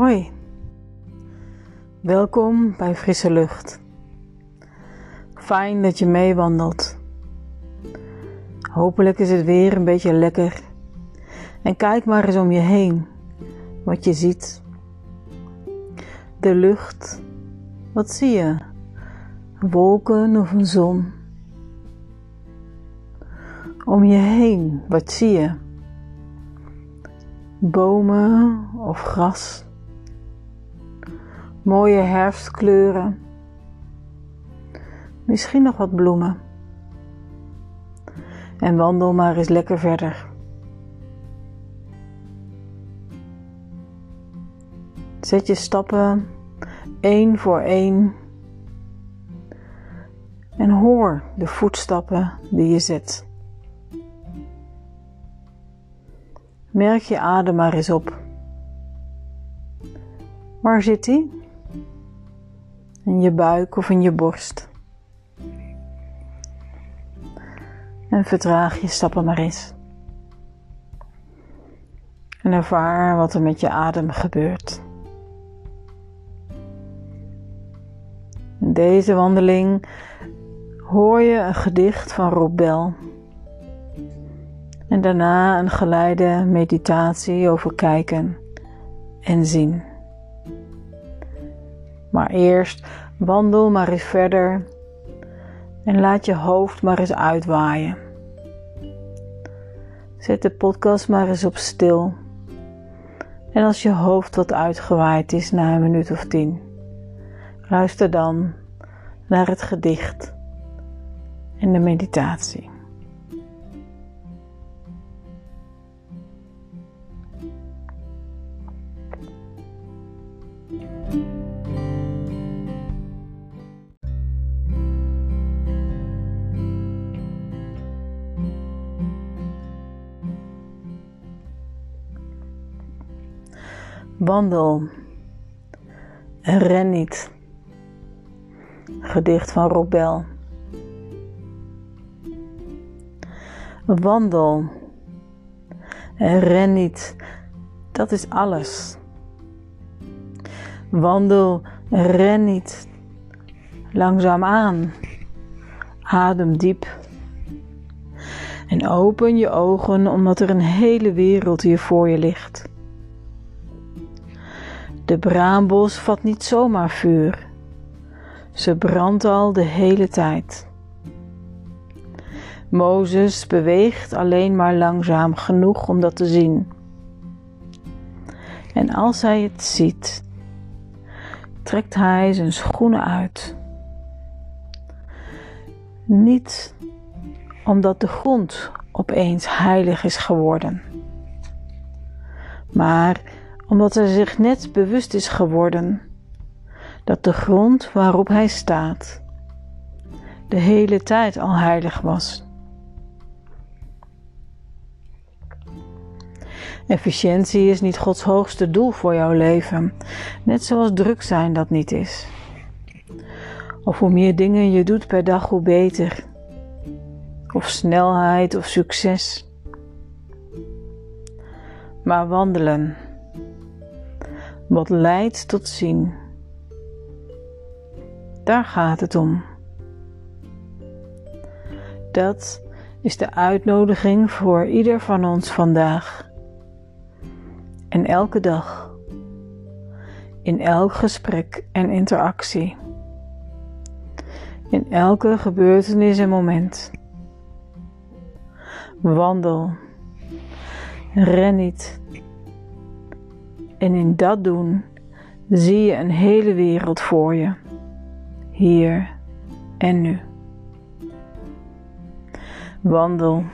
Hoi, welkom bij Frisse Lucht. Fijn dat je meewandelt. Hopelijk is het weer een beetje lekker. En kijk maar eens om je heen wat je ziet. De lucht, wat zie je? Wolken of een zon? Om je heen, wat zie je? Bomen of gras? Mooie herfstkleuren? Misschien nog wat bloemen. En wandel maar eens lekker verder. Zet je stappen één voor één en hoor de voetstappen die je zet. Merk je adem maar eens op. Waar zit die? In je buik of in je borst? En vertraag je stappen maar eens. En ervaar wat er met je adem gebeurt. In deze wandeling hoor je een gedicht van Rob. En daarna een geleide meditatie over kijken en zien. Maar eerst wandel maar eens verder en laat je hoofd maar eens uitwaaien. Zet de podcast maar eens op stil. En als je hoofd wat uitgewaaid is na een minuut of tien, luister dan naar het gedicht en de meditatie. Wandel en ren niet. Gedicht van Robel. Wandel en ren niet. Dat is alles. Wandel en ren niet. Langzaam aan. Adem diep. En open je ogen omdat er een hele wereld hier voor je ligt. De braambos vat niet zomaar vuur. Ze brandt al de hele tijd. Mozes beweegt alleen maar langzaam genoeg om dat te zien. En als hij het ziet, trekt hij zijn schoenen uit. Niet omdat de grond opeens heilig is geworden, maar omdat hij zich net bewust is geworden dat de grond waarop hij staat de hele tijd al heilig was. Efficiëntie is niet Gods hoogste doel voor jouw leven, net zoals druk zijn dat niet is. Of hoe meer dingen je doet per dag, hoe beter. Of snelheid of succes. Maar wandelen, wat leidt tot zien. Daar gaat het om. Dat is de uitnodiging voor ieder van ons vandaag. En elke dag. In elk gesprek en interactie. In elke gebeurtenis en moment. Wandel. Ren niet. En in dat doen zie je een hele wereld voor je hier en nu. Wandel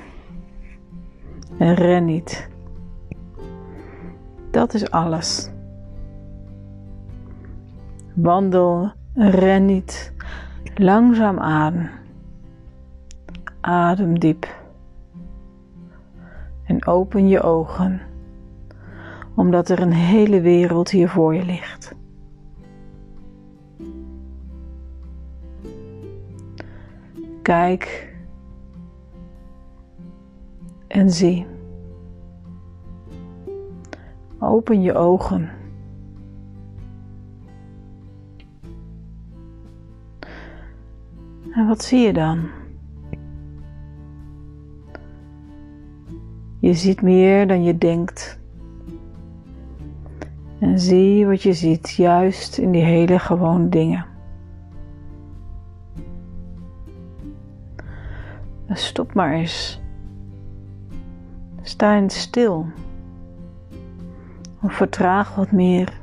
en ren niet. Dat is alles. Wandel en ren niet. Langzaam aan. Adem diep. En open je ogen, omdat er een hele wereld hier voor je ligt. Kijk en zie. Open je ogen. En wat zie je dan? Je ziet meer dan je denkt. En zie wat je ziet, juist in die hele gewone dingen. stop maar eens. Sta eens stil. Of vertraag wat meer.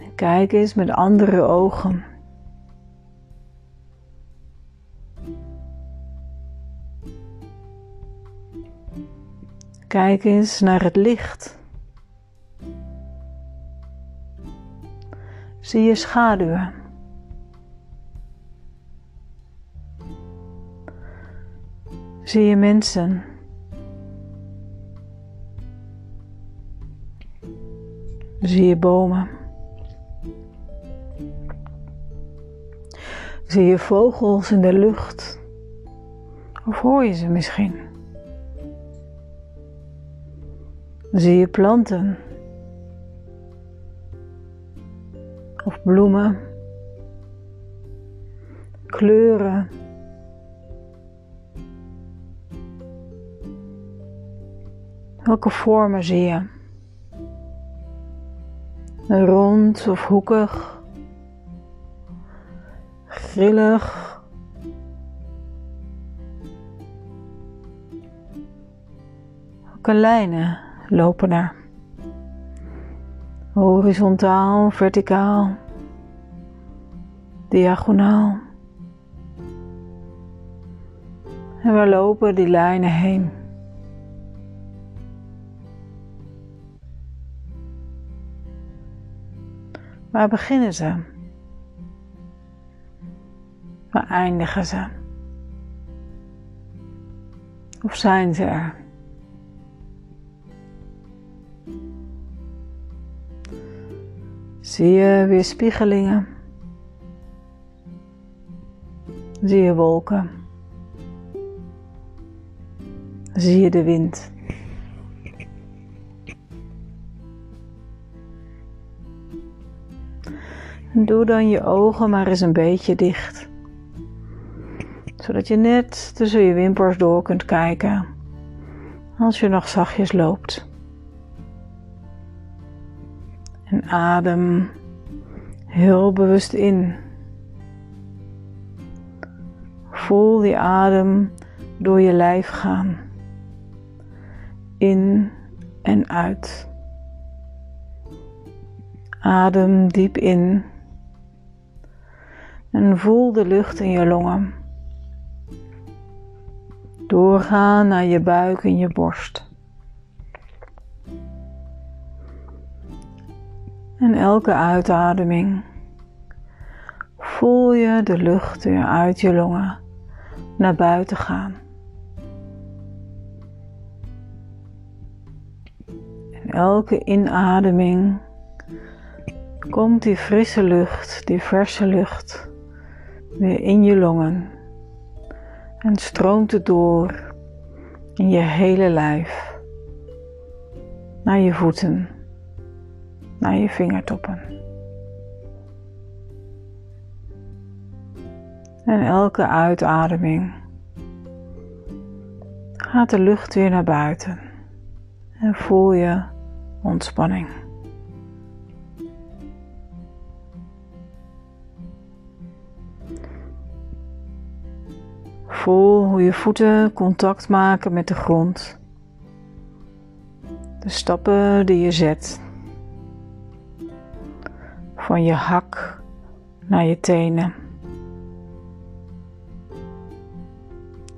En kijk eens met andere ogen. Kijk eens naar het licht. Zie je schaduwen. Zie je mensen. Zie je bomen. Zie je vogels in de lucht. Of hoor je ze misschien? Zie je planten of bloemen, kleuren. Welke vormen zie je? Rond of hoekig, grillig. Welke lijnen? Lopen er. Horizontaal, verticaal, diagonaal. En we lopen die lijnen heen. Waar beginnen ze? Waar eindigen ze? Of zijn ze er? Zie je weerspiegelingen? Zie je wolken? Zie je de wind? doe dan je ogen maar eens een beetje dicht, zodat je net tussen je wimpers door kunt kijken als je nog zachtjes loopt. En adem heel bewust in. Voel die adem door je lijf gaan. In en uit. Adem diep in. En voel de lucht in je longen. Doorgaan naar je buik en je borst. En elke uitademing voel je de lucht weer uit je longen naar buiten gaan. En elke inademing komt die frisse lucht, die verse lucht weer in je longen en stroomt het door in je hele lijf naar je voeten naar je vingertoppen. En elke uitademing gaat de lucht weer naar buiten en voel je ontspanning. Voel hoe je voeten contact maken met de grond. De stappen die je zet van je hak naar je tenen.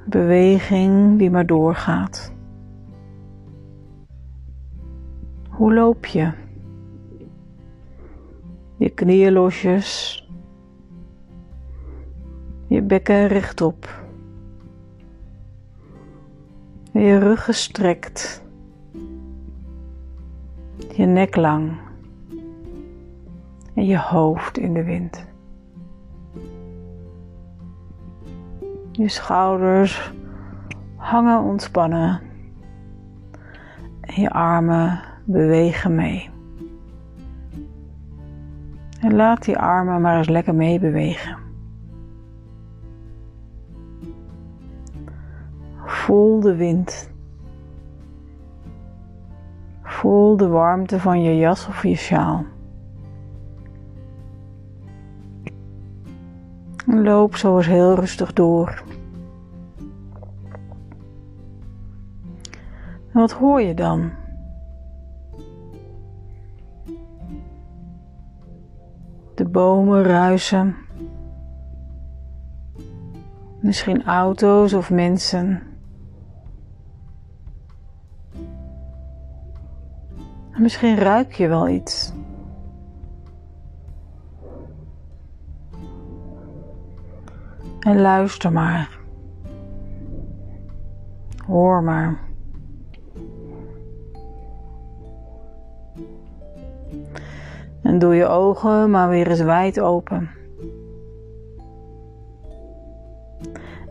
Beweging die maar doorgaat. Hoe loop je? Je knieën losjes. Je bekken rechtop. Je rug gestrekt. Je nek lang en je hoofd in de wind. Je schouders hangen ontspannen en je armen bewegen mee. En laat die armen maar eens lekker meebewegen. Voel de wind. Voel de warmte van je jas of je sjaal. Loop zo eens heel rustig door. Wat hoor je dan? De bomen ruisen. Misschien auto's of mensen. En misschien ruik je wel iets. En luister maar. Hoor maar. En doe je ogen maar weer eens wijd open.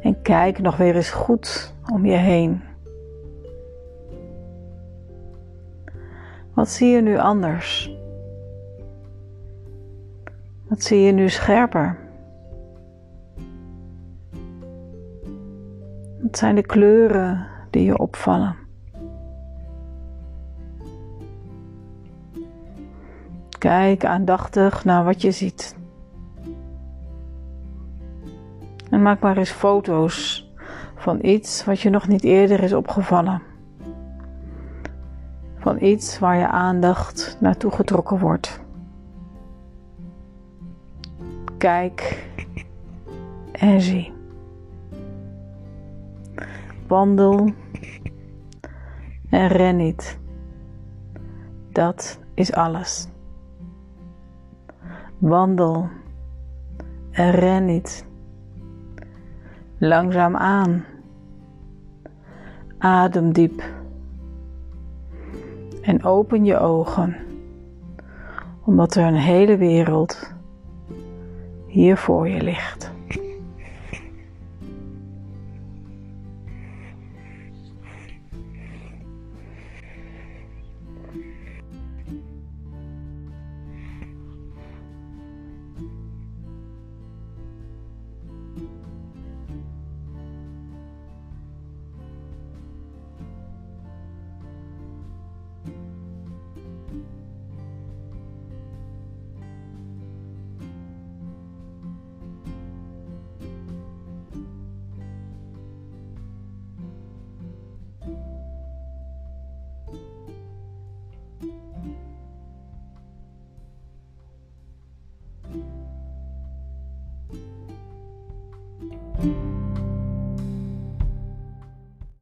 En kijk nog weer eens goed om je heen. Wat zie je nu anders? Wat zie je nu scherper? Zijn de kleuren die je opvallen? Kijk aandachtig naar wat je ziet. En maak maar eens foto's van iets wat je nog niet eerder is opgevallen. Van iets waar je aandacht naartoe getrokken wordt. Kijk en zie. Wandel en ren niet. Dat is alles. Wandel en ren niet. Langzaam aan. Adem diep. En open je ogen, omdat er een hele wereld hier voor je ligt.